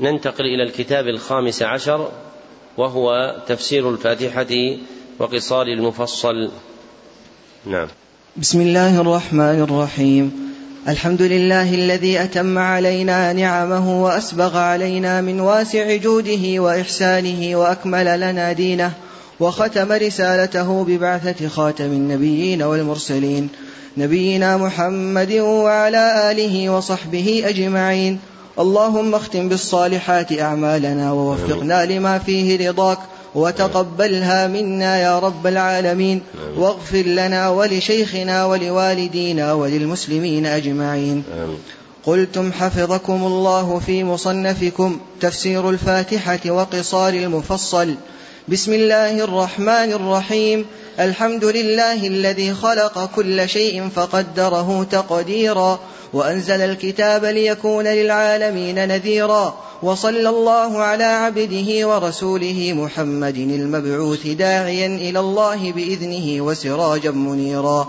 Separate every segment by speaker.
Speaker 1: ننتقل إلى الكتاب الخامس عشر وهو تفسير الفاتحة وقصار المفصل. نعم.
Speaker 2: بسم الله الرحمن الرحيم. الحمد لله الذي أتم علينا نعمه وأسبغ علينا من واسع جوده وإحسانه وأكمل لنا دينه وختم رسالته ببعثة خاتم النبيين والمرسلين. نبينا محمد وعلى آله وصحبه أجمعين. اللهم اختم بالصالحات أعمالنا ووفقنا لما فيه رضاك وتقبلها منا يا رب العالمين. واغفر لنا ولشيخنا ولوالدينا وللمسلمين أجمعين. قلتم حفظكم الله في مصنفكم تفسير الفاتحة وقصار المفصل. بسم الله الرحمن الرحيم. الحمد لله الذي خلق كل شيء فقدره تقديرا. وأنزل الكتاب ليكون للعالمين نذيرا وصلى الله على عبده ورسوله محمد المبعوث داعيا إلى الله بإذنه وسراجا منيرا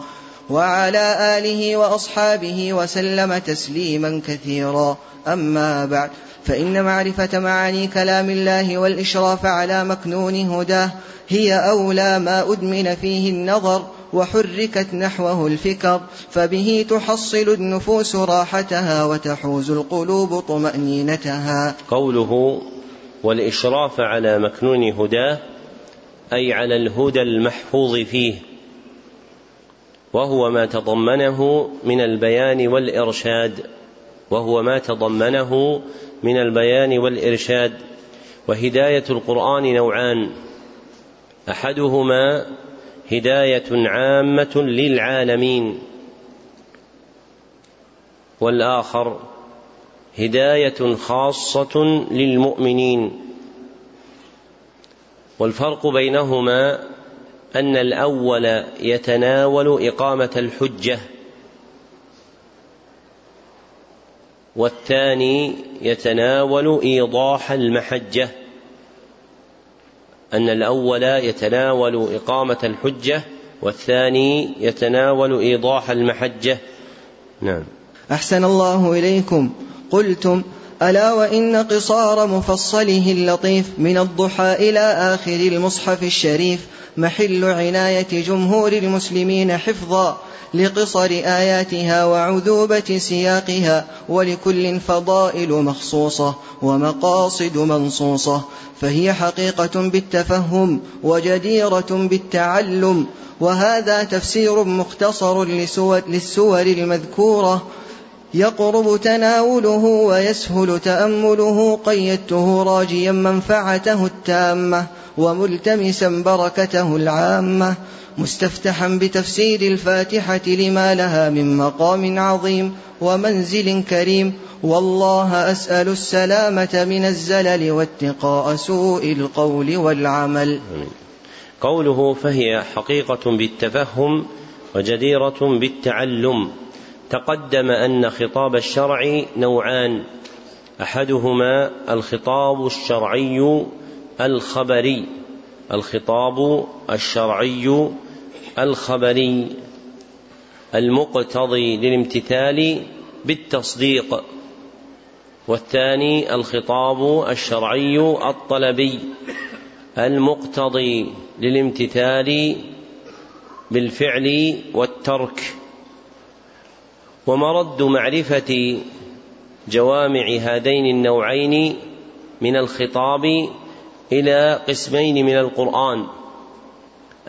Speaker 2: وعلى آله وأصحابه وسلم تسليما كثيرا. أما بعد فإن معرفة معاني كلام الله والإشراف على مكنون هداه هي أولى ما أدمن فيه النظر وحركت نحوه الفكر فبه تحصل النفوس راحتها وتحوز القلوب طمأنينتها.
Speaker 1: قوله والإشراف على مكنون هداه أي على الهدى المحفوظ فيه وهو ما تضمنه من البيان والإرشاد وهو ما تضمنه من البيان والإرشاد. وهداية القرآن نوعان أحدهما هداية عامة للعالمين. والآخر هداية خاصة للمؤمنين. والفرق بينهما أن الأول يتناول إقامة الحجة والثاني يتناول إيضاح المحجة. أن الأول يتناول إقامة الحجة والثاني يتناول إيضاح المحجة. نعم.
Speaker 2: أحسن الله إليكم. قلتم ألا وإن قصار مفصله اللطيف من الضحى إلى آخر المصحف الشريف محل عناية جمهور المسلمين حفظا لقصر آياتها وعذوبة سياقها ولكل فضائل مخصوصة ومقاصد منصوصة فهي حقيقة بالتفهم وجديرة بالتعلم وهذا تفسير مختصر للسور المذكورة يقرب تناوله ويسهل تأمله قيدته راجيا منفعته التامة. وملتمسا بركته العامة مستفتحا بتفسير الفاتحة لما لها من مقام عظيم ومنزل كريم. والله أسأل السلامة من الزلل واتقاء سوء القول والعمل.
Speaker 1: قوله فهي حقيقة بالتفهم وجديرة بالتعلم. تقدم أن خطاب الشرع نوعان أحدهما الخطاب الشرعي الخبري الخطاب الشرعي الخبري المقتضي للامتثال بالتصديق والثاني الخطاب الشرعي الطلبي المقتضي للامتثال بالفعل والترك. ومرد معرفة جوامع هذين النوعين من الخطاب إلى قسمين من القرآن.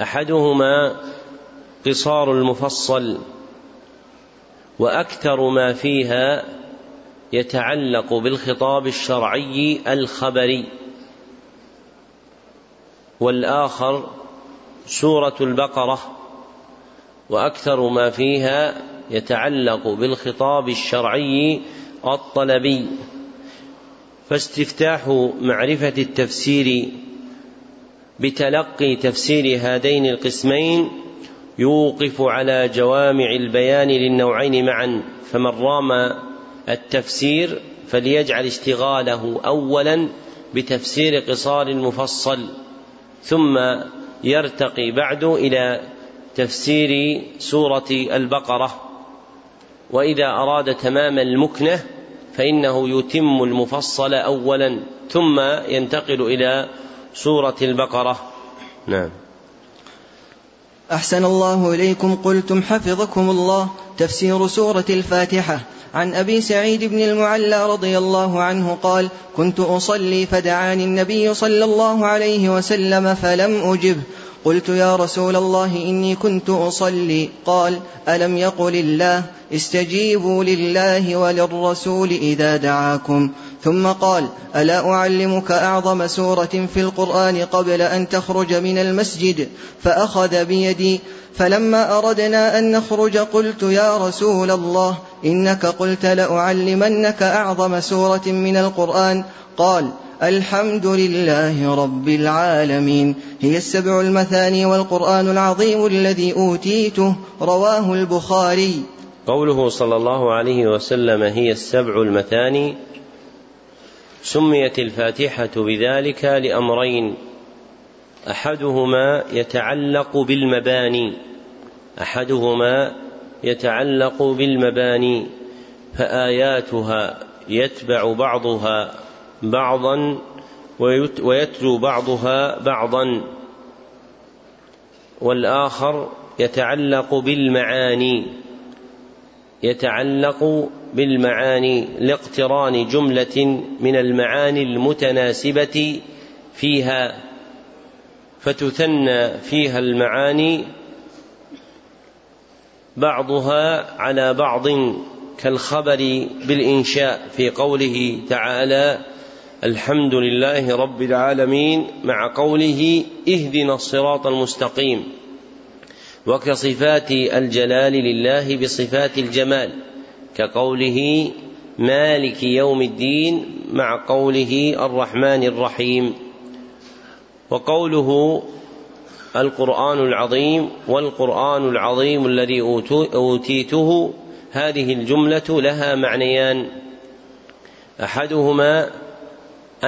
Speaker 1: أحدهما قصار المفصل وأكثر ما فيها يتعلق بالخطاب الشرعي الخبري. والآخر سورة البقرة وأكثر ما فيها يتعلق بالخطاب الشرعي الطلبي. فاستفتاح معرفة التفسير بتلقي تفسير هذين القسمين يوقف على جوامع البيان للنوعين معا فمن رام التفسير فليجعل اشتغاله اولا بتفسير قصار المفصل ثم يرتقي بعد إلى تفسير سورة البقرة. وإذا أراد تمام المكنة فإنه يتم المفصل أولا ثم ينتقل إلى سورة البقرة. نعم.
Speaker 2: أحسن الله إليكم قلتم حفظكم الله. تفسير سورة الفاتحة. عن أبي سعيد بن المعلى رضي الله عنه قال كنت أصلي فدعاني النبي صلى الله عليه وسلم فلم اجبه قلت يا رسول الله إني كنت أصلي. قال ألم يقل الله استجيبوا لله وللرسول إذا دعاكم. ثم قال ألا أعلمك أعظم سورة في القرآن قبل أن تخرج من المسجد؟ فأخذ بيدي. فلما أردنا أن نخرج قلت يا رسول الله إنك قلت لأعلمنك أعظم سورة من القرآن. قال الحمد لله رب العالمين. هي السبع المثاني والقرآن العظيم الذي أوتيته رواه البخاري.
Speaker 1: قوله صلى الله عليه وسلم هي السبع المثاني سميت الفاتحة بذلك لأمرين. أحدهما يتعلق بالمباني أحدهما يتعلق بالمباني فآياتها يتبع بعضها. بعضا ويتلو بعضها بعضا والآخر يتعلق بالمعاني يتعلق بالمعاني لاقتران جملة من المعاني المتناسبة فيها فتثنى فيها المعاني بعضها على بعض كالخبر بالإنشاء في قوله تعالى الحمد لله رب العالمين مع قوله اهدنا الصراط المستقيم وكصفات الجلال لله بصفات الجمال كقوله مالك يوم الدين مع قوله الرحمن الرحيم وقوله القرآن العظيم والقرآن العظيم الذي أوتيته هذه الجملة لها معنيان أحدهما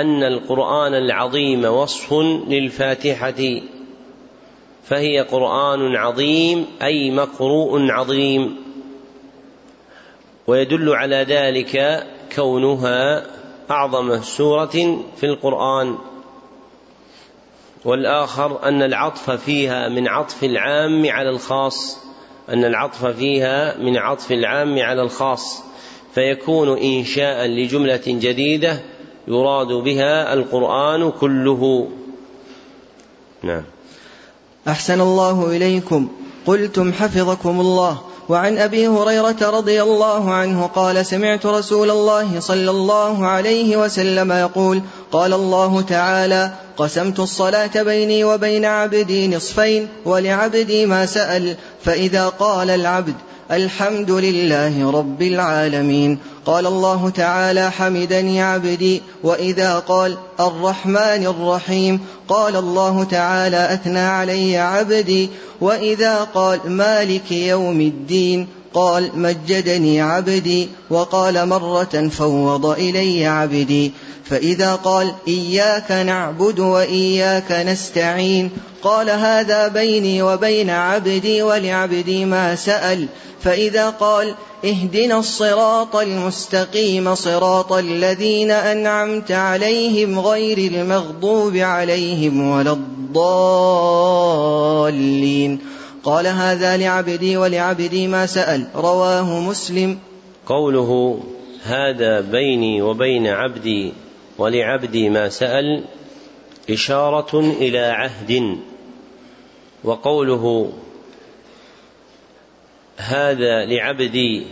Speaker 1: أن القرآن العظيم وصف للفاتحة فهي قرآن عظيم أي مقروء عظيم. ويدل على ذلك كونها أعظم سورة في القرآن. والآخر أن العطف فيها من عطف العام على الخاص أن العطف فيها من عطف العام على الخاص. فيكون إنشاء لجملة جديدة يراد بها القرآن كله. نعم.
Speaker 2: أحسن الله إليكم. قلتم حفظكم الله. وعن أبي هريرة رضي الله عنه قال سمعت رسول الله صلى الله عليه وسلم يقول قال الله تعالى قسمت الصلاة بيني وبين عبدي نصفين ولعبدي ما سأل. فإذا قال العبد الحمد لله رب العالمين. قال الله تعالى حمدني عبدي وإذا قال الرحمن الرحيم. قال الله تعالى أثنى علي عبدي وإذا قال مالك يوم الدين. قال مجدني عبدي وقال مرة فوض إلي عبدي. فإذا قال إياك نعبد وإياك نستعين قال هذا بيني وبين عبدي ولعبدي ما سأل. فإذا قال اهدنا الصراط المستقيم صراط الذين أنعمت عليهم غير المغضوب عليهم ولا الضالين. قال هذا لعبدي ولعبدي ما سأل رواه مسلم.
Speaker 1: قوله هذا بيني وبين عبدي ولعبدي ما سأل إشارة إلى عهد وقوله هذا لعبدي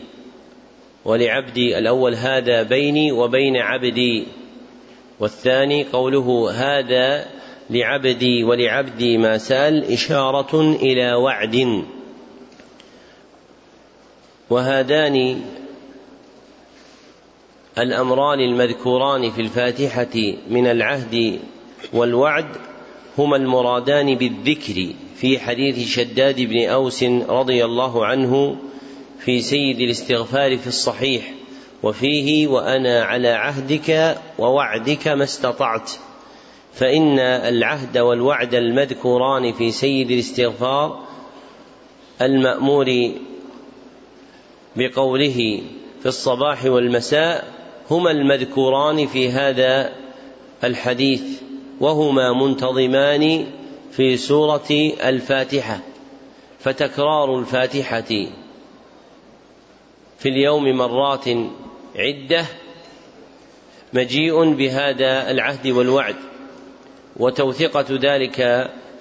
Speaker 1: ولعبدي الأول هذا بيني وبين عبدي والثاني قوله هذا لعبدي ولعبدي ما سأل إشارة إلى وعد. وهذان الأمران المذكوران في الفاتحة من العهد والوعد هما المرادان بالذكر في حديث شداد بن أوس رضي الله عنه في سيد الاستغفار في الصحيح وفيه وأنا على عهدك ووعدك ما استطعت. فإن العهد والوعد المذكوران في سيد الاستغفار المأمور بقوله في الصباح والمساء هما المذكوران في هذا الحديث وهما منتظمان في سورة الفاتحة فتكرار الفاتحة في اليوم مرات عدة مجيء بهذا العهد والوعد. وتوثقة ذلك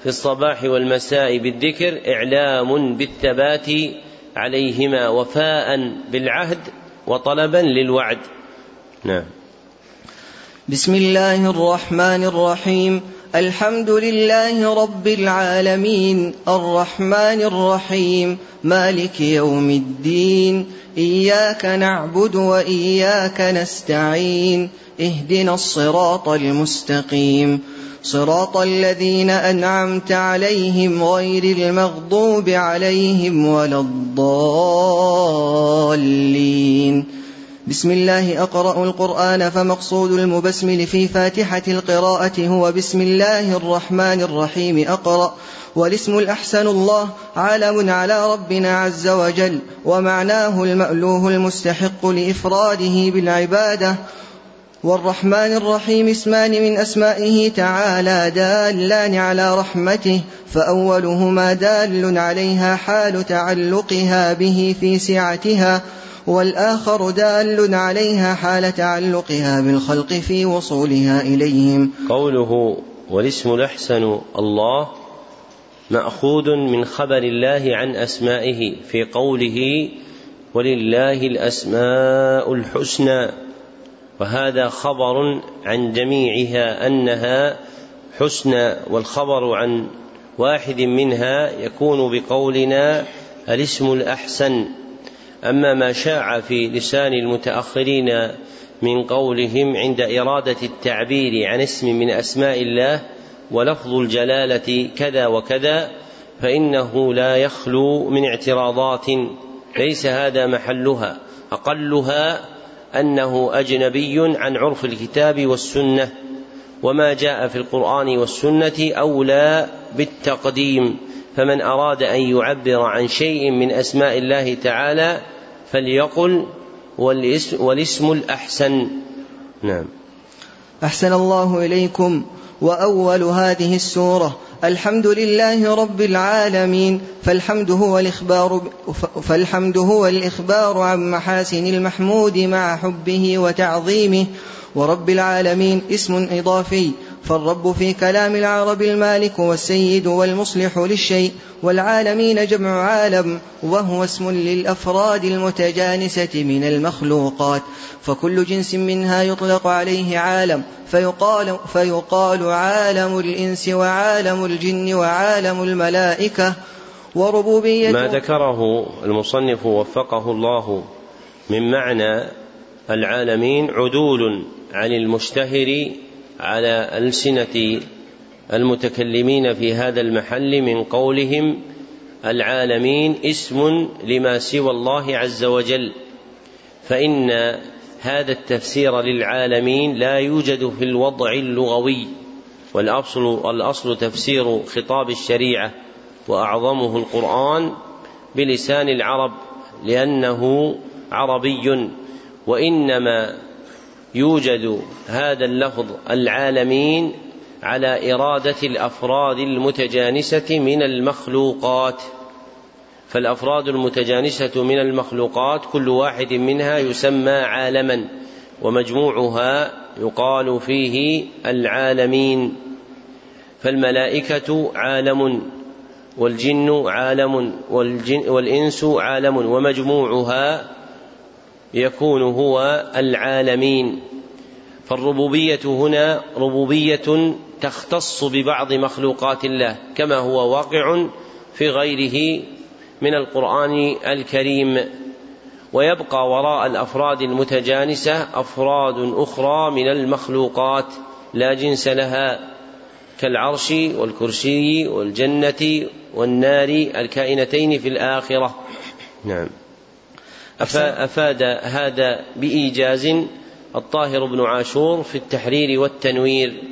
Speaker 1: في الصباح والمساء بالذكر إعلام بالثبات عليهما وفاء بالعهد وطلبا للوعد. نعم.
Speaker 2: بسم الله الرحمن الرحيم. الحمد لله رب العالمين. الرحمن الرحيم. مالك يوم الدين. إياك نعبد وإياك نستعين. اهدنا الصراط المستقيم. صراط الذين أنعمت عليهم غير المغضوب عليهم ولا الضالين. بسم الله أقرأ القرآن فمقصود المبسمل في فاتحة القراءة هو بسم الله الرحمن الرحيم. أقرأ والاسم الأحسن الله علم على ربنا عز وجل ومعناه المألوه المستحق لإفراده بالعبادة والرحمن الرحيم اسمان من أسمائه تعالى دالان على رحمته فأولهما دال عليها حال تعلقها به في سعتها والآخر دال عليها حال تعلقها بالخلق في وصولها إليهم.
Speaker 1: قوله والاسم الأحسن الله مأخوذ من خبر الله عن أسمائه في قوله ولله الأسماء الحسنى وهذا خبر عن جميعها أنها حسنى والخبر عن واحد منها يكون بقولنا الاسم الأحسن. أما ما شاع في لسان المتأخرين من قولهم عند إرادة التعبير عن اسم من أسماء الله ولفظ الجلالة كذا وكذا فإنه لا يخلو من اعتراضات ليس هذا محلها أقلها أنه أجنبي عن عرف الكتاب والسنة وما جاء في القرآن والسنة أولى بالتقديم فمن أراد أن يعبر عن شيء من أسماء الله تعالى فليقل والاسم, والاسم الأحسن. نعم.
Speaker 2: أحسن الله إليكم وأول هذه السورة الحمد لله رب العالمين فالحمد هو الإخبار فالحمد هو الإخبار عن محاسن المحمود مع حبه وتعظيمه ورب العالمين اسم إضافي فالرب في كلام العرب المالك والسيد والمصلح للشيء والعالمين جمع عالم وهو اسم للأفراد المتجانسة من المخلوقات فكل جنس منها يطلق عليه عالم فيقال, فيقال عالم الإنس وعالم الجن وعالم الملائكة وربوبية
Speaker 1: ما ذكره المصنف وفقه الله من معنى العالمين عدول عن المشتهر على ألسنة المتكلمين في هذا المحل من قولهم العالمين اسم لما سوى الله عز وجل. فإن هذا التفسير للعالمين لا يوجد في الوضع اللغوي والأصل الأصل تفسير خطاب الشريعة وأعظمه القرآن بلسان العرب لأنه عربي وإنما يوجد هذا اللفظ العالمين على إرادة الأفراد المتجانسة من المخلوقات. فالأفراد المتجانسة من المخلوقات كل واحد منها يسمى عالما ومجموعها يقال فيه العالمين. فالملائكة عالم والجن عالم والجن والإنس عالم ومجموعها يكون هو العالمين. فالربوبية هنا ربوبية تختص ببعض مخلوقات الله كما هو واقع في غيره من القرآن الكريم. ويبقى وراء الأفراد المتجانسة أفراد أخرى من المخلوقات لا جنس لها كالعرش والكرسي والجنة والنار الكائنتين في الآخرة. نعم. أفاد هذا بإيجاز الطاهر بن عاشور في التحرير والتنوير.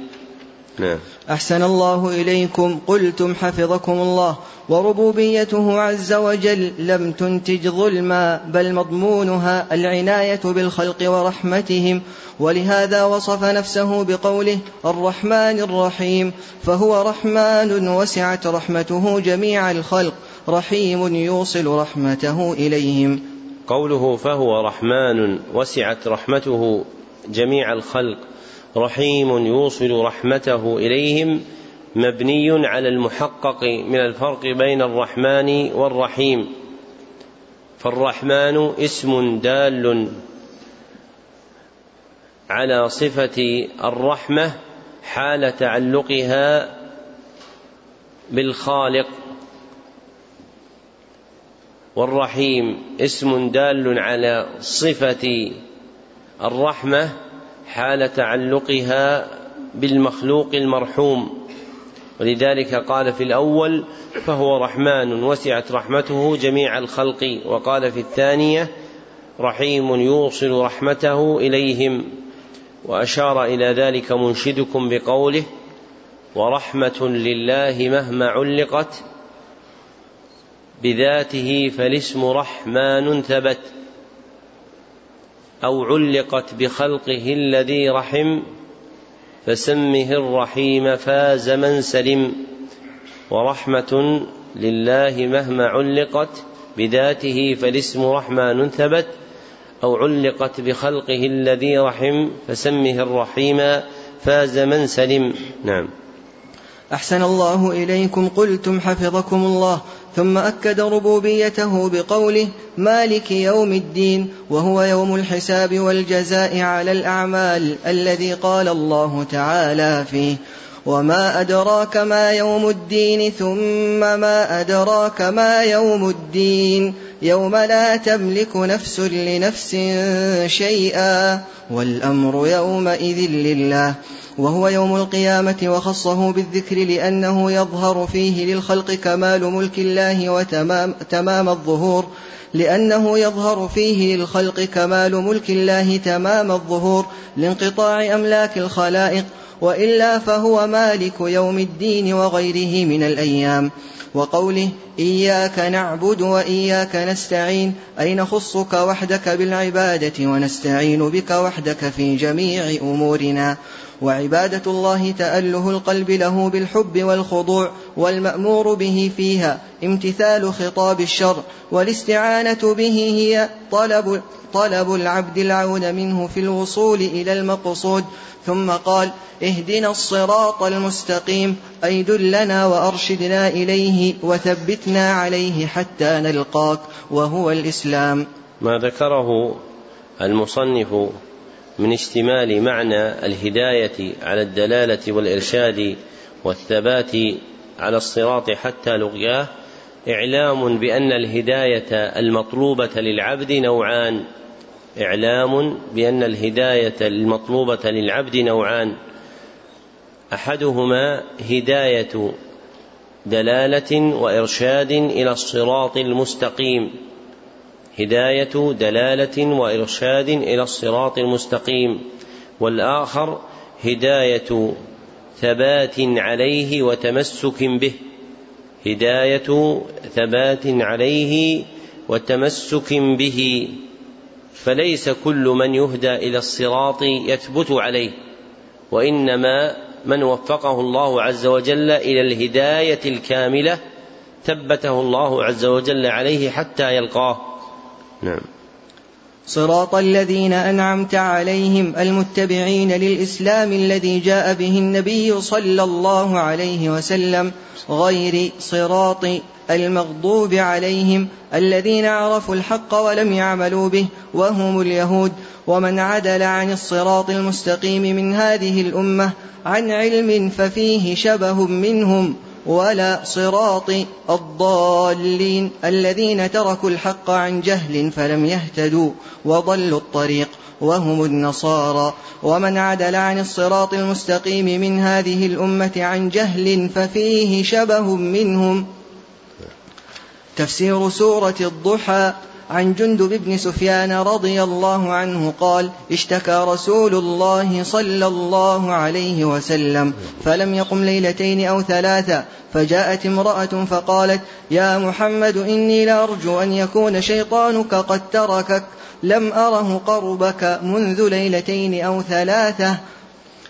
Speaker 2: نعم. أحسن الله إليكم. قلتم حفظكم الله. وربوبيته عز وجل لم تنتج ظلما بل مضمونها العناية بالخلق ورحمتهم. ولهذا وصف نفسه بقوله الرحمن الرحيم فهو رحمن وسعت رحمته جميع الخلق. رحيم يوصل رحمته إليهم.
Speaker 1: قوله فهو رحمن وسعت رحمته جميع الخلق رحيم يوصل رحمته إليهم مبني على المحقق من الفرق بين الرحمن والرحيم. فالرحمن اسم دال على صفة الرحمة حال تعلقها بالخالق. والرحيم اسم دال على صفة الرحمة حال تعلقها بالمخلوق المرحوم. ولذلك قال في الأول فهو رحمن وسعت رحمته جميع الخلق. وقال في الثانية رحيم يوصل رحمته إليهم. وأشار إلى ذلك منشدكم بقوله ورحمة لله مهما علقت بذاته فالاسم رحمن ثبت أو علقت بخلقه الذي رحم فسمه الرحيم فاز من سلم ورحمة لله مهما علقت بذاته فالاسم رحمن ثبت أو علقت بخلقه الذي رحم فسمه الرحيم فاز من سلم. نعم.
Speaker 2: أحسن الله إليكم قلتم حفظكم الله. ثم أكد ربوبيته بقوله مالك يوم الدين وهو يوم الحساب والجزاء على الأعمال الذي قال الله تعالى فيه. وما أدراك ما يوم الدين ثم ما أدراك ما يوم الدين. يوم لا تملك نفس لنفس شيئا. والأمر يومئذ لله. وهو يوم القيامة وخصه بالذكر لأنه يظهر فيه للخلق كمال ملك الله وتمام تمام الظهور لأنه يظهر فيه للخلق كمال ملك الله تمام الظهور لانقطاع أملاك الخلائق وإلا فهو مالك يوم الدين وغيره من الأيام. وقوله إياك نعبد وإياك نستعين أي نخصك وحدك بالعبادة ونستعين بك وحدك في جميع أمورنا. وعبادة الله تأله القلب له بالحب والخضوع والمأمور به فيها امتثال خطاب الشر والاستعانة به هي طلب طلب العبد العون منه في الوصول إلى المقصود. ثم قال اهدنا الصراط المستقيم أي دلنا وأرشدنا إليه وثبتنا عليه حتى نلقاك وهو الإسلام.
Speaker 1: ما ذكره المصنف من اشتمال معنى الهداية على الدلالة والإرشاد والثبات على الصراط حتى لقياه إعلام بأن الهداية المطلوبة للعبد نوعان. إعلام بأن الهداية المطلوبة للعبد نوعان. أحدهما هداية دلالة وإرشاد إلى الصراط المستقيم. هداية دلالة وإرشاد إلى الصراط المستقيم والآخر هداية ثبات عليه وتمسك به. هداية ثبات عليه وتمسك به. فليس كل من يهدى إلى الصراط يثبت عليه وإنما من وفقه الله عز وجل إلى الهداية الكاملة ثبته الله عز وجل عليه حتى يلقاه. نعم.
Speaker 2: صراط الذين أنعمت عليهم المتبعين للإسلام الذي جاء به النبي صلى الله عليه وسلم غير صراط المغضوب عليهم الذين عرفوا الحق ولم يعملوا به وهم اليهود. ومن عدل عن الصراط المستقيم من هذه الأمة عن علم ففيه شبه منهم. ولا صراط الضالين الذين تركوا الحق عن جهل فلم يهتدوا وضلوا الطريق وهم النصارى ومن عدل عن الصراط المستقيم من هذه الامه عن جهل ففيه شبه منهم تفسير سوره الضحى عن جندب بن سفيان رضي الله عنه قال اشتكى رسول الله صلى الله عليه وسلم فلم يقم ليلتين أو ثلاثة فجاءت امرأة فقالت يا محمد إني لأرجو أن يكون شيطانك قد تركك لم أره قربك منذ ليلتين أو ثلاثة.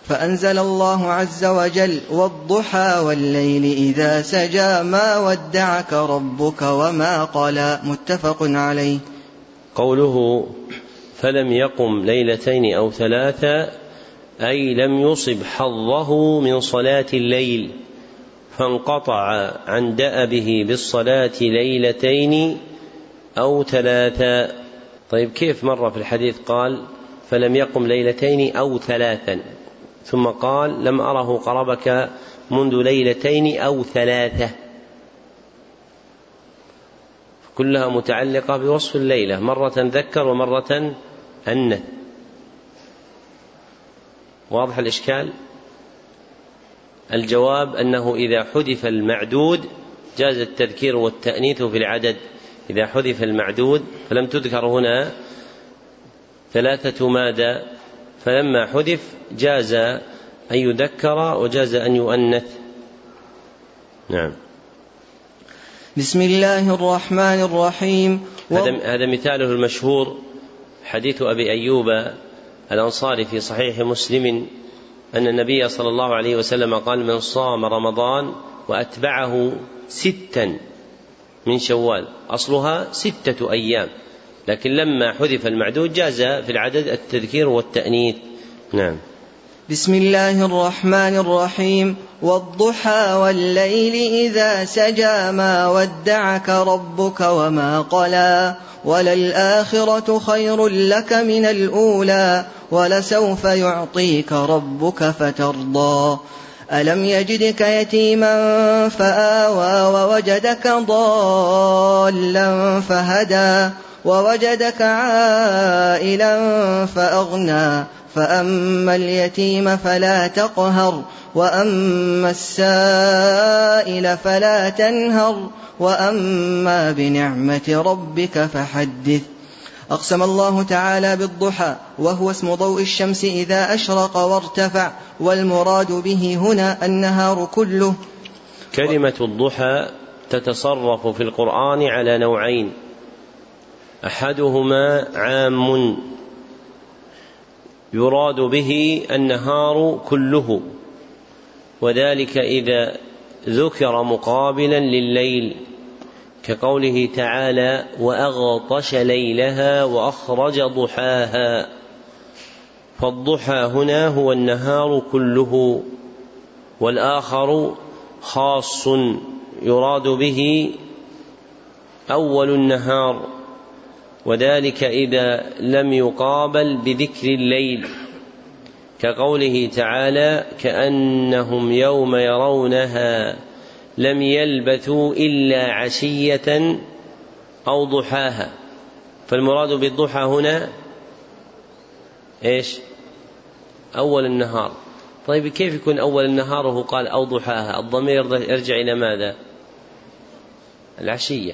Speaker 2: فأنزل الله عز وجل والضحى والليل إذا سجى ما ودعك ربك وما قلى. متفق عليه.
Speaker 1: قوله فلم يقم ليلتين أو ثلاثة أي لم يصب حظه من صلاة الليل فانقطع عن دأبه بالصلاة ليلتين أو ثلاثا طيب كيف مر في الحديث قال فلم يقم ليلتين أو ثلاثا؟ ثم قال لم أره قربك منذ ليلتين أو ثلاثة. كلها متعلقة بوصف الليلة مرة ذكر ومرة أنث واضح الإشكال؟ الجواب أنه إذا حذف المعدود جاز التذكير والتأنيث في العدد. إذا حذف المعدود فلم تذكر هنا ثلاثة مادة فلما حذف جاز أن يذكر وجاز أن يؤنث. نعم.
Speaker 2: بسم الله الرحمن الرحيم.
Speaker 1: هذا هذا مثاله المشهور حديث أبي أيوب الأنصاري في صحيح مسلم أن النبي صلى الله عليه وسلم قال من صام رمضان وأتبعه ستا من شوال أصلها ستة أيام. لكن لما حذف المعدود جاز في العدد التذكير والتأنيث. نعم.
Speaker 2: بسم الله الرحمن الرحيم. والضحى والليل إذا سجى ما ودعك ربك وما قلى. وللآخرة خير لك من الأولى. ولسوف يعطيك ربك فترضى. ألم يجدك يتيما فآوى ووجدك ضالا فهدى. ووجدك عائلا فأغنى فأما اليتيم فلا تقهر وأما السائل فلا تنهر وأما بنعمة ربك فحدث. أقسم الله تعالى بالضحى وهو اسم ضوء الشمس إذا أشرق وارتفع والمراد به هنا النهار كله.
Speaker 1: كلمة الضحى تتصرف في القرآن على نوعين. أحدهما عام يراد به النهار كله وذلك إذا ذكر مقابلا لليل كقوله تعالى وأغطش ليلها وأخرج ضحاها. فالضحى هنا هو النهار كله والآخر خاص يراد به أول النهار. وذلك إذا لم يقابل بذكر الليل كقوله تعالى كأنهم يوم يرونها لم يلبثوا إلا عشية أو ضحاها. فالمراد بالضحى هنا إيش؟ أول النهار. طيب كيف يكون أول النهار وهو قال أو ضحاها؟ الضمير يرجع إلى ماذا؟ العشية.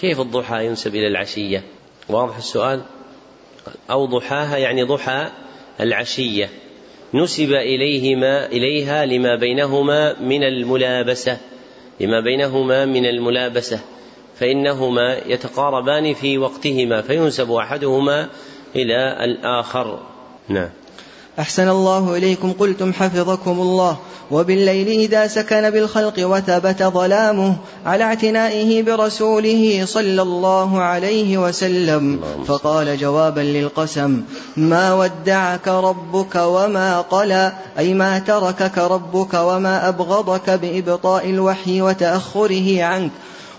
Speaker 1: كيف الضحى ينسب إلى العشية؟ واضح السؤال؟ أو ضحاها يعني ضحى العشية. نسب إليهما إليها لما بينهما من الملابسة. لما بينهما من الملابسة. فإنهما يتقاربان في وقتهما فينسب أحدهما إلى الآخر. نعم.
Speaker 2: أحسن الله إليكم قلتم حفظكم الله وبالليل إذا سكن بالخلق وثبت ظلامه على اعتنائه برسوله صلى الله عليه وسلم فقال جوابا للقسم ما ودعك ربك وما قلى أي ما تركك ربك وما أبغضك بإبطاء الوحي وتأخره عنك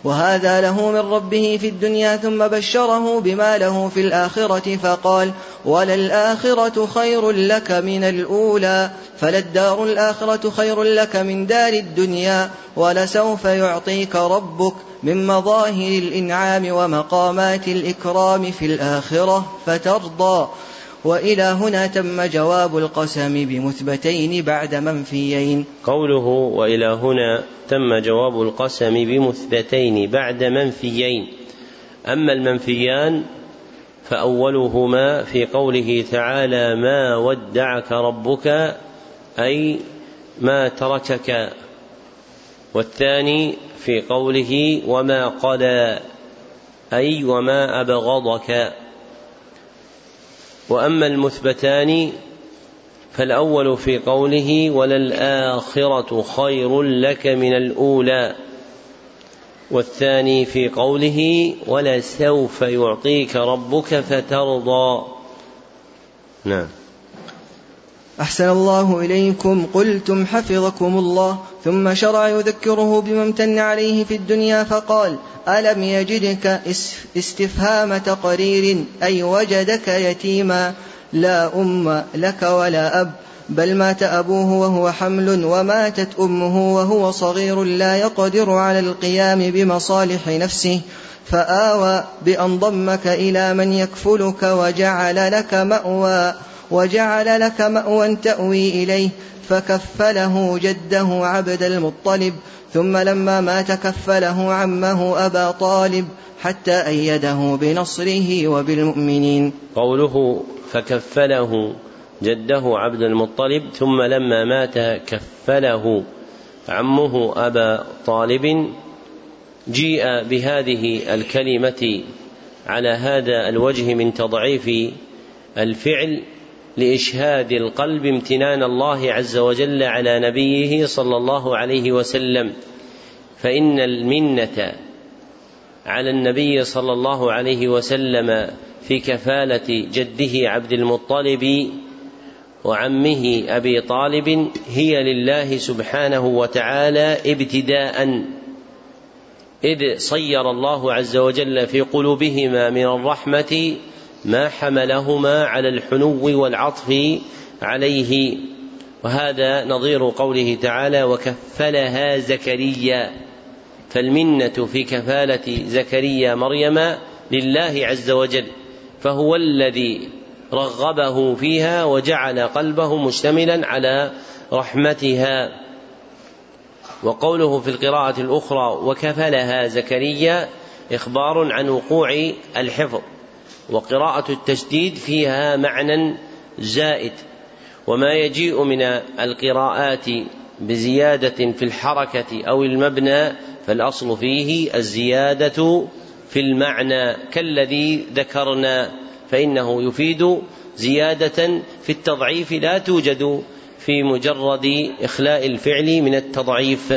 Speaker 2: وهذا له من ربه في الدنيا ثم بشره بما له في الآخرة فقال وللآخرة خير لك من الأولى فللدار الآخرة خير لك من دار الدنيا ولسوف يعطيك ربك من مظاهر الإنعام ومقامات الإكرام في الآخرة فترضى وإلى هنا تم جواب القسم بمثبتين بعد منفيين.
Speaker 1: قوله وإلى هنا تم جواب القسم بمثبتين بعد منفيين. أما المنفيان فأولهما في قوله تعالى ما ودعك ربك أي ما تركك والثاني في قوله وما قلى أي وما أبغضك وأما المثبتان فالأول في قوله وللآخرة خير لك من الأولى والثاني في قوله ولسوف يعطيك ربك فترضى. نعم.
Speaker 2: أحسن الله إليكم. قلتم حفظكم الله. ثم شرع يذكره بما امتن عليه في الدنيا فقال ألم يجدك استفهام تقرير؟ أي وجدك يتيما؟ لا أم لك ولا أب. بل مات أبوه وهو حمل وماتت أمه وهو صغير لا يقدر على القيام بمصالح نفسه. فآوى بأن ضمك إلى من يكفلك وجعل لك مأوى. وجعل لك مأوى تأوي إليه فكفله جده عبد المطلب ثم لما مات كفله عمه أبا طالب حتى أيده بنصره وبالمؤمنين.
Speaker 1: قوله فكفله جده عبد المطلب ثم لما مات كفله عمه أبا طالب جيء بهذه الكلمة على هذا الوجه من تضعيف الفعل لإشهاد القلب امتنان الله عز وجل على نبيه صلى الله عليه وسلم فإن المنة على النبي صلى الله عليه وسلم في كفالة جده عبد المطلب وعمه أبي طالب هي لله سبحانه وتعالى ابتداء إذ صير الله عز وجل في قلوبهما من الرحمة ما حملهما على الحنو والعطف عليه. وهذا نظير قوله تعالى وكفلها زكريا. فالمنة في كفالة زكريا مريم لله عز وجل فهو الذي رغبه فيها وجعل قلبه مشتملا على رحمتها. وقوله في القراءة الأخرى وكفلها زكريا إخبار عن وقوع الحفظ. وقراءة التشديد فيها معنى زائد وما يجيء من القراءات بزيادة في الحركة أو المبنى فالأصل فيه الزيادة في المعنى كالذي ذكرنا فإنه يفيد زيادة في التضعيف لا توجد في مجرد إخلاء الفعل من التضعيف.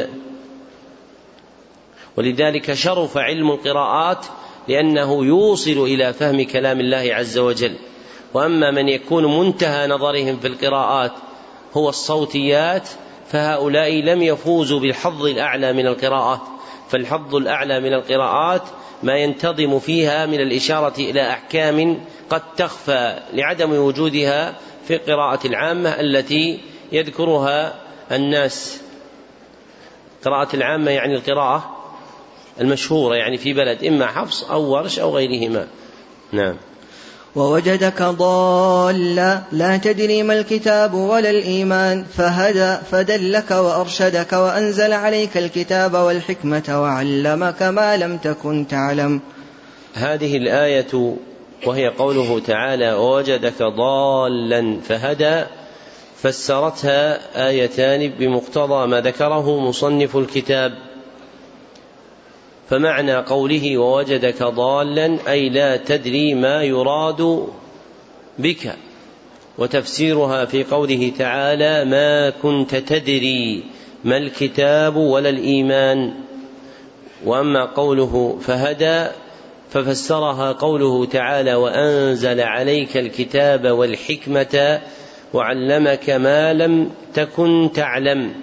Speaker 1: ولذلك شرف علم القراءات لأنه يوصل إلى فهم كلام الله عز وجل. وأما من يكون منتهى نظرهم في القراءات هو الصوتيات فهؤلاء لم يفوزوا بالحظ الأعلى من القراءات. فالحظ الأعلى من القراءات ما ينتظم فيها من الإشارة إلى أحكام قد تخفى لعدم وجودها في القراءة العامة التي يذكرها الناس. قراءة العامة يعني القراءة. المشهورة يعني في بلد إما حفص أو ورش أو غيرهما. نعم.
Speaker 2: ووجدك ضالا لا تدري ما الكتاب ولا الإيمان فهدى فدلك وأرشدك وأنزل عليك الكتاب والحكمة وعلمك ما لم تكن تعلم.
Speaker 1: هذه الآية وهي قوله تعالى ووجدك ضالا فهدى فسرتها آيتان بمقتضى ما ذكره مصنف الكتاب. فمعنى قوله ووجدك ضالا أي لا تدري ما يراد بك. وتفسيرها في قوله تعالى ما كنت تدري ما الكتاب ولا الإيمان وأما قوله فهدى ففسرها قوله تعالى وأنزل عليك الكتاب والحكمة وعلمك ما لم تكن تعلم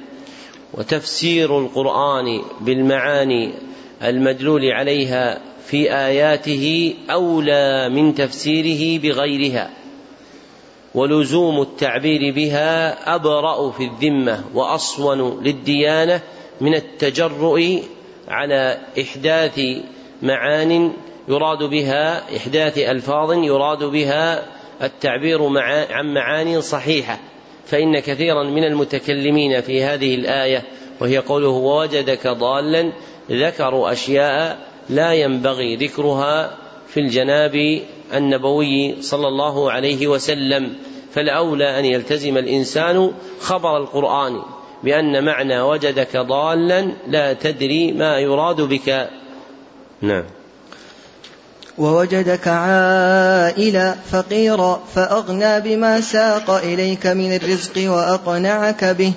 Speaker 1: وتفسير القرآن بالمعاني المدلول عليها في آياته أولى من تفسيره بغيرها ولزوم التعبير بها أبرأ في الذمة وأصون للديانة من التجرؤ على إحداث معان يراد بها إحداث ألفاظ يراد بها التعبير عن معاني صحيحة. فإن كثيرا من المتكلمين في هذه الآية وهي قوله ووجدك ضالا ذكروا أشياء لا ينبغي ذكرها في الجناب النبوي صلى الله عليه وسلم فالأولى أن يلتزم الإنسان خبر القرآن بأن معنى وجدك ضالا لا تدري ما يراد بك. نعم.
Speaker 2: ووجدك عائلا فقيرا فأغنى بما ساق إليك من الرزق وأقنعك به.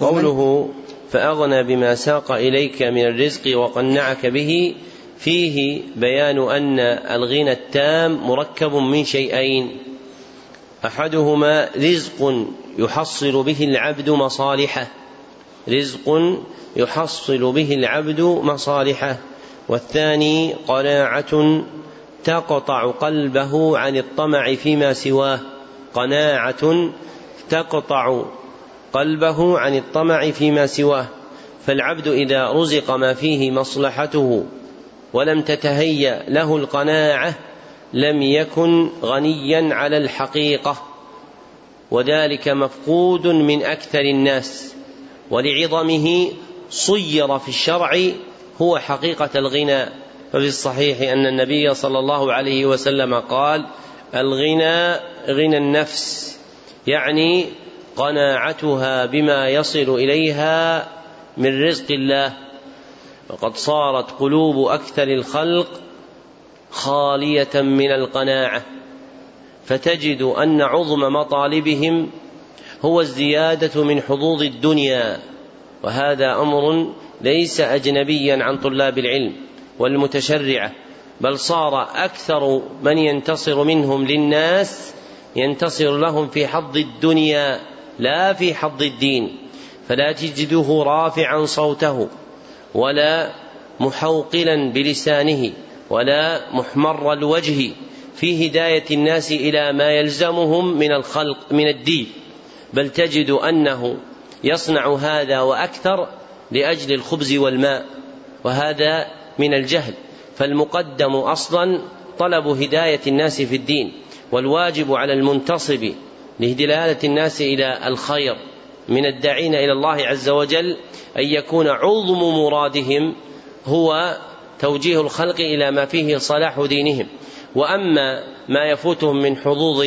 Speaker 1: قوله فأغنى بما ساق إليك من الرزق وقنعك به. فيه بيان أن الغنى التام مركب من شيئين. أحدهما رزق يحصل به العبد مصالحه. رزق يحصل به العبد مصالحه. والثاني قناعة تقطع قلبه عن الطمع فيما سواه. قناعة تقطع قلبه عن الطمع فيما سواه فالعبد إذا رزق ما فيه مصلحته ولم تتهيأ له القناعة لم يكن غنيا على الحقيقة وذلك مفقود من أكثر الناس ولعظمه صير في الشرع هو حقيقة الغنى. ففي الصحيح أن النبي صلى الله عليه وسلم قال الغنى غنى النفس. يعني قناعتها بما يصل إليها من رزق الله. وقد صارت قلوب أكثر الخلق خالية من القناعة. فتجد أن عظم مطالبهم هو الزيادة من حظوظ الدنيا. وهذا أمر ليس أجنبيا عن طلاب العلم والمتشرعة بل صار أكثر من ينتصر منهم للناس ينتصر لهم في حظ الدنيا. لا في حظ الدين فلا تجده رافعا صوته ولا محوقلا بلسانه ولا محمر الوجه في هداية الناس إلى ما يلزمهم من الخلق من الدين. بل تجد أنه يصنع هذا وأكثر لأجل الخبز والماء وهذا من الجهل. فالمقدم أصلا طلب هداية الناس في الدين والواجب على المنتصب لدلالة الناس إلى الخير من الداعين إلى الله عز وجل أن يكون عظم مرادهم هو توجيه الخلق إلى ما فيه صلاح دينهم. وأما ما يفوتهم من حظوظ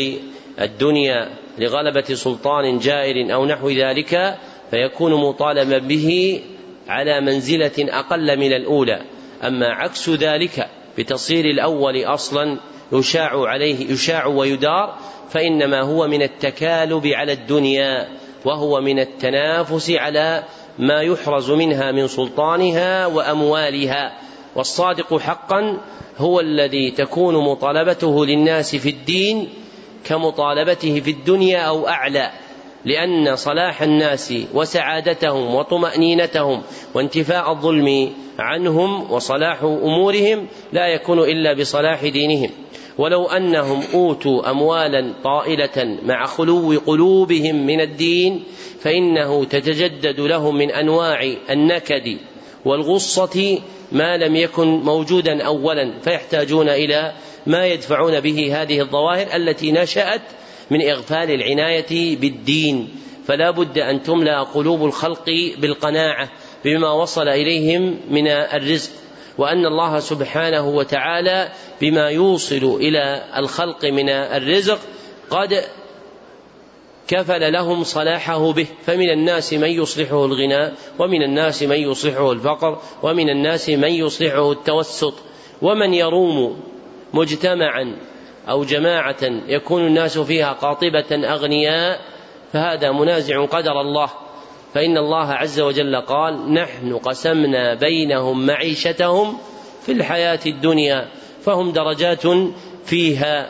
Speaker 1: الدنيا لغلبة سلطان جائر أو نحو ذلك فيكون مطالبا به على منزلة أقل من الأولى. أما عكس ذلك بتصير الأول أصلا يشاع عليه يشاع ويدار فإنما هو من التكالب على الدنيا وهو من التنافس على ما يحرز منها من سلطانها وأموالها. والصادق حقا هو الذي تكون مطالبته للناس في الدين كمطالبته في الدنيا أو أعلى. لأن صلاح الناس وسعادتهم وطمأنينتهم وانتفاء الظلم عنهم وصلاح أمورهم لا يكون إلا بصلاح دينهم. ولو أنهم أوتوا أموالا طائلة مع خلو قلوبهم من الدين فإنه تتجدد لهم من أنواع النكد والغصة ما لم يكن موجودا أولا فيحتاجون إلى ما يدفعون به هذه الظواهر التي نشأت من إغفال العناية بالدين. فلا بد أن تملأ قلوب الخلق بالقناعة بما وصل إليهم من الرزق وأن الله سبحانه وتعالى بما يوصل إلى الخلق من الرزق قد كفل لهم صلاحه به. فمن الناس من يصلحه الغنى ومن الناس من يصلحه الفقر ومن الناس من يصلحه التوسط. ومن يروم مجتمعا أو جماعة يكون الناس فيها قاطبة أغنياء فهذا منازع قدر الله. فإن الله عز وجل قال نحن قسمنا بينهم معيشتهم في الحياة الدنيا فهم درجات فيها.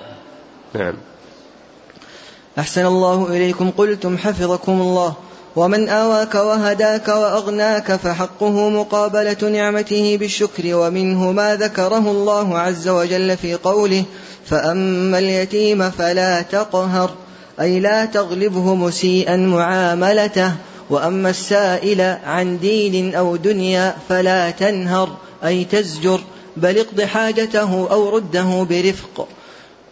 Speaker 1: نعم.
Speaker 2: أحسن الله إليكم. قلتم حفظكم الله. ومن آواك وهداك وأغناك فحقه مقابلة نعمته بالشكر ومنه ما ذكره الله عز وجل في قوله فأما اليتيم فلا تقهر أي لا تغلبه مسيئا معاملته وأما السائل عن دين أو دنيا فلا تنهر أي تزجر بل اقض حاجته أو رده برفق.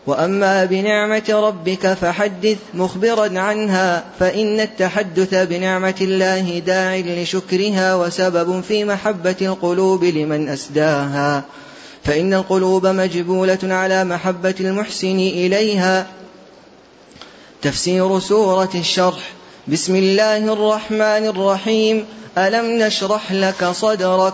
Speaker 2: وأما بنعمة ربك فحدث مخبرا عنها فإن التحدث بنعمة الله داع لشكرها وسبب في محبة القلوب لمن أسداها. فإن القلوب مجبولة على محبة المحسن إليها. تفسير سورة الشرح. بسم الله الرحمن الرحيم. ألم نشرح لك صدرك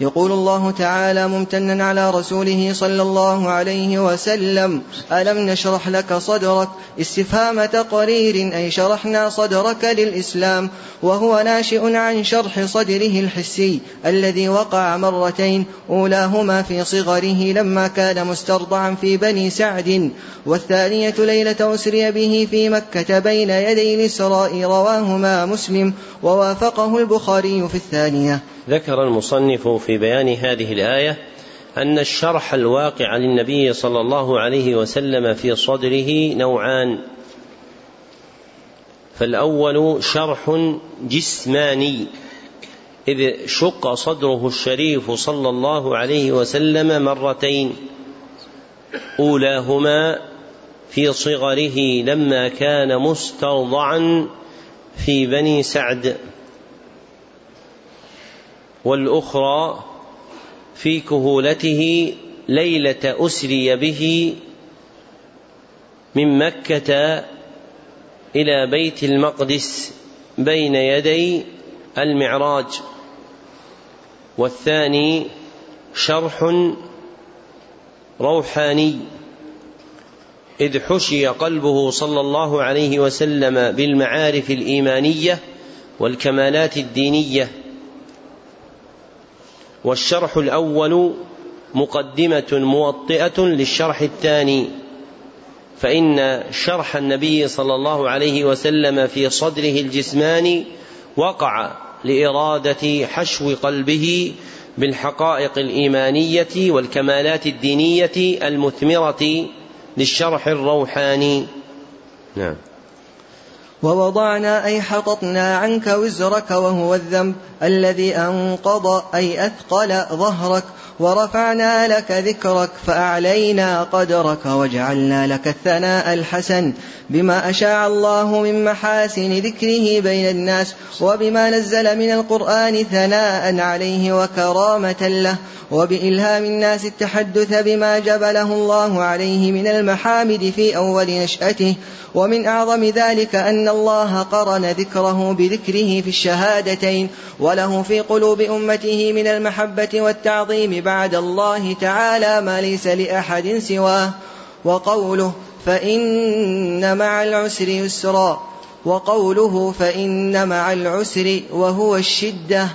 Speaker 2: يقول الله تعالى ممتنا على رسوله صلى الله عليه وسلم ألم نشرح لك صدرك؟ استفهام تقرير أي شرحنا صدرك للإسلام وهو ناشئ عن شرح صدره الحسي الذي وقع مرتين أولاهما في صغره لما كان مسترضعا في بني سعد والثانية ليلة أسري به في مكة بين يدي الإسراء رواهما مسلم ووافقه البخاري في الثانية.
Speaker 1: ذكر المصنف في بيان هذه الآية أن الشرح الواقع للنبي صلى الله عليه وسلم في صدره نوعان. فالأول شرح جسماني إذ شق صدره الشريف صلى الله عليه وسلم مرتين. أولاهما في صغره لما كان مسترضعا في بني سعد. والأخرى في كهولته ليلة أسري به من مكة إلى بيت المقدس بين يدي المعراج. والثاني شرح روحاني. إذ حشي قلبه صلى الله عليه وسلم بالمعارف الإيمانية والكمالات الدينية والشرح الأول مقدمة موطئة للشرح الثاني فإن شرح النبي صلى الله عليه وسلم في صدره الجسماني وقع لإرادة حشو قلبه بالحقائق الإيمانية والكمالات الدينية المثمرة للشرح الروحاني. نعم.
Speaker 2: ووضعنا أي حططنا عنك وزرك وهو الذنب الذي أنقض أي أثقل ظهرك ورفعنا لك ذكرك فأعلينا قدرك وجعلنا لك الثناء الحسن بما أشاع الله من محاسن ذكره بين الناس وبما نزل من القرآن ثناء عليه وكرامة له وبإلهام الناس التحدث بما جبله الله عليه من المحامد في أول نشأته ومن أعظم ذلك أن الله قرن ذكره بذكره في الشهادتين وله في قلوب أمته من المحبة والتعظيم بعد الله تعالى ما ليس لأحد سواه. وقوله فإن مع العسر يسرا. وقوله فإن مع العسر وهو الشدة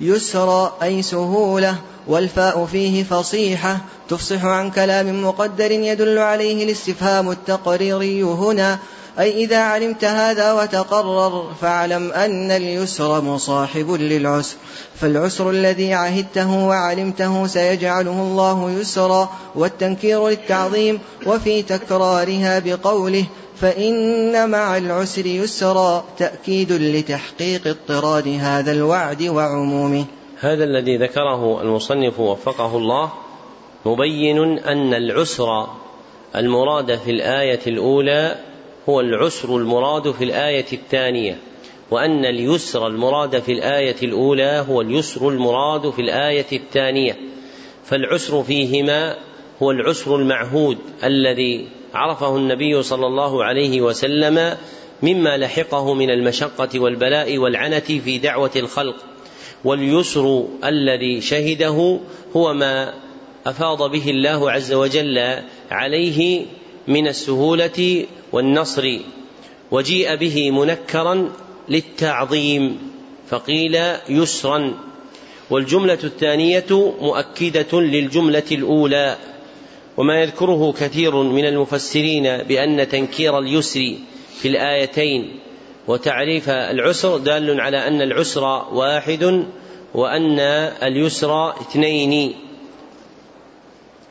Speaker 2: يسرا أي سهولة. والفاء فيه فصيحة تفصح عن كلام مقدر يدل عليه الاستفهام التقريري هنا. أي إذا علمت هذا وتقرر فاعلم أن اليسر مصاحب للعسر فالعسر الذي عهدته وعلمته سيجعله الله يسرا والتنكير للتعظيم وفي تكرارها بقوله فإن مع العسر يسرا تأكيد لتحقيق اضطراد هذا الوعد وعمومه.
Speaker 1: هذا الذي ذكره المصنف وفقه الله مبين أن العسر المراد في الآية الأولى هو العسر المراد في الآية الثانية وأن اليسر المراد في الآية الأولى هو اليسر المراد في الآية الثانية. فالعسر فيهما هو العسر المعهود الذي عرفه النبي صلى الله عليه وسلم مما لحقه من المشقة والبلاء والعنة في دعوة الخلق. واليسر الذي شهده هو ما أفاض به الله عز وجل عليه من السهولة والنصر وجيء به منكرا للتعظيم فقيل يسرا. والجملة الثانية مؤكدة للجملة الأولى وما يذكره كثير من المفسرين بأن تنكير اليسر في الآيتين وتعريف العسر دال على أن العسر واحد وأن اليسر اثنين.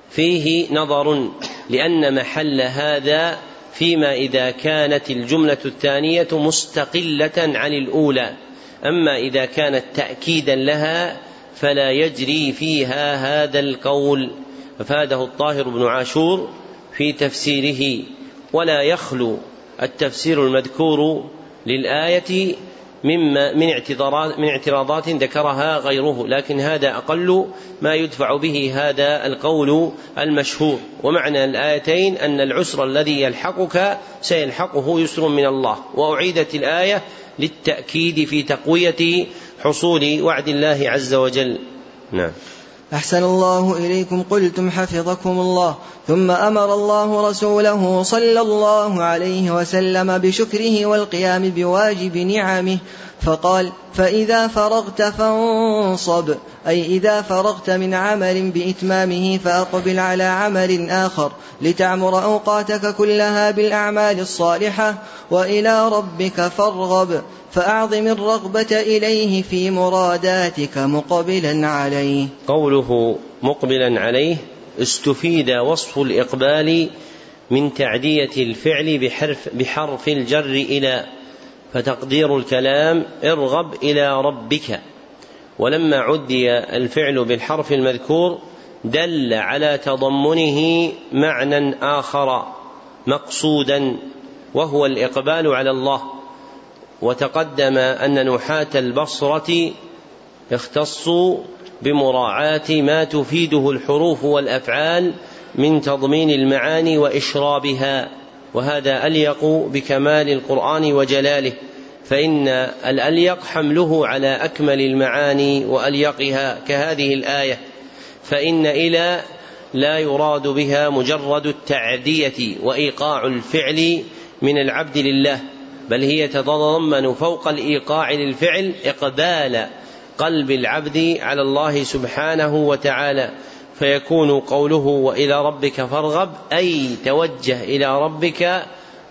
Speaker 1: فيه نظر. لأن محل هذا فيما إذا كانت الجملة الثانية مستقلة عن الأولى. أما إذا كانت تأكيدا لها فلا يجري فيها هذا القول. أفاده الطاهر بن عاشور في تفسيره. ولا يخلو التفسير المذكور للآية مما من اعتذارات من اعتراضات ذكرها غيره لكن هذا أقل ما يدفع به هذا القول المشهور. ومعنى الآيتين أن العسر الذي يلحقك سيلحقه يسر من الله. وأعيدت الآية للتأكيد في تقوية حصول وعد الله عز وجل. نعم.
Speaker 2: أحسن الله إليكم قلتم حفظكم الله. ثم أمر الله رسوله صلى الله عليه وسلم بشكره والقيام بواجب نعمه فقال فإذا فرغت فانصب. أي إذا فرغت من عمل بإتمامه فأقبل على عمل آخر لتعمر أوقاتك كلها بالأعمال الصالحة وإلى ربك فارغب. فأعظم الرغبة إليه في مراداتك مقبلا عليه.
Speaker 1: قوله مقبلا عليه استفيد وصف الإقبال من تعدية الفعل بحرف, بحرف الجر إلى فتقدير الكلام ارغب إلى ربك. ولما عدي الفعل بالحرف المذكور دل على تضمنه معنى آخر مقصودا وهو الإقبال على الله. وتقدم أن نحاة البصرة اختصوا بمراعاة ما تفيده الحروف والأفعال من تضمين المعاني وإشرابها وهذا أليق بكمال القرآن وجلاله فإن الأليق حمله على أكمل المعاني وأليقها كهذه الآية فإن إلى لا يراد بها مجرد التعدية وإيقاع الفعل من العبد لله. بل هي تتضمن فوق الإيقاع للفعل إقبال قلب العبد على الله سبحانه وتعالى فيكون قوله وإلى ربك فارغب أي توجه إلى ربك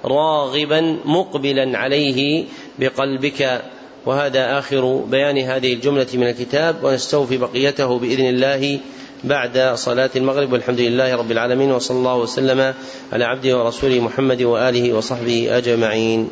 Speaker 1: راغبا مقبلا عليه بقلبك. وهذا آخر بيان هذه الجملة من الكتاب ونستوفي بقيته بإذن الله. بعد صلاة المغرب والحمد لله رب العالمين وصلى الله وسلم على عبده ورسوله محمد وآله وصحبه أجمعين.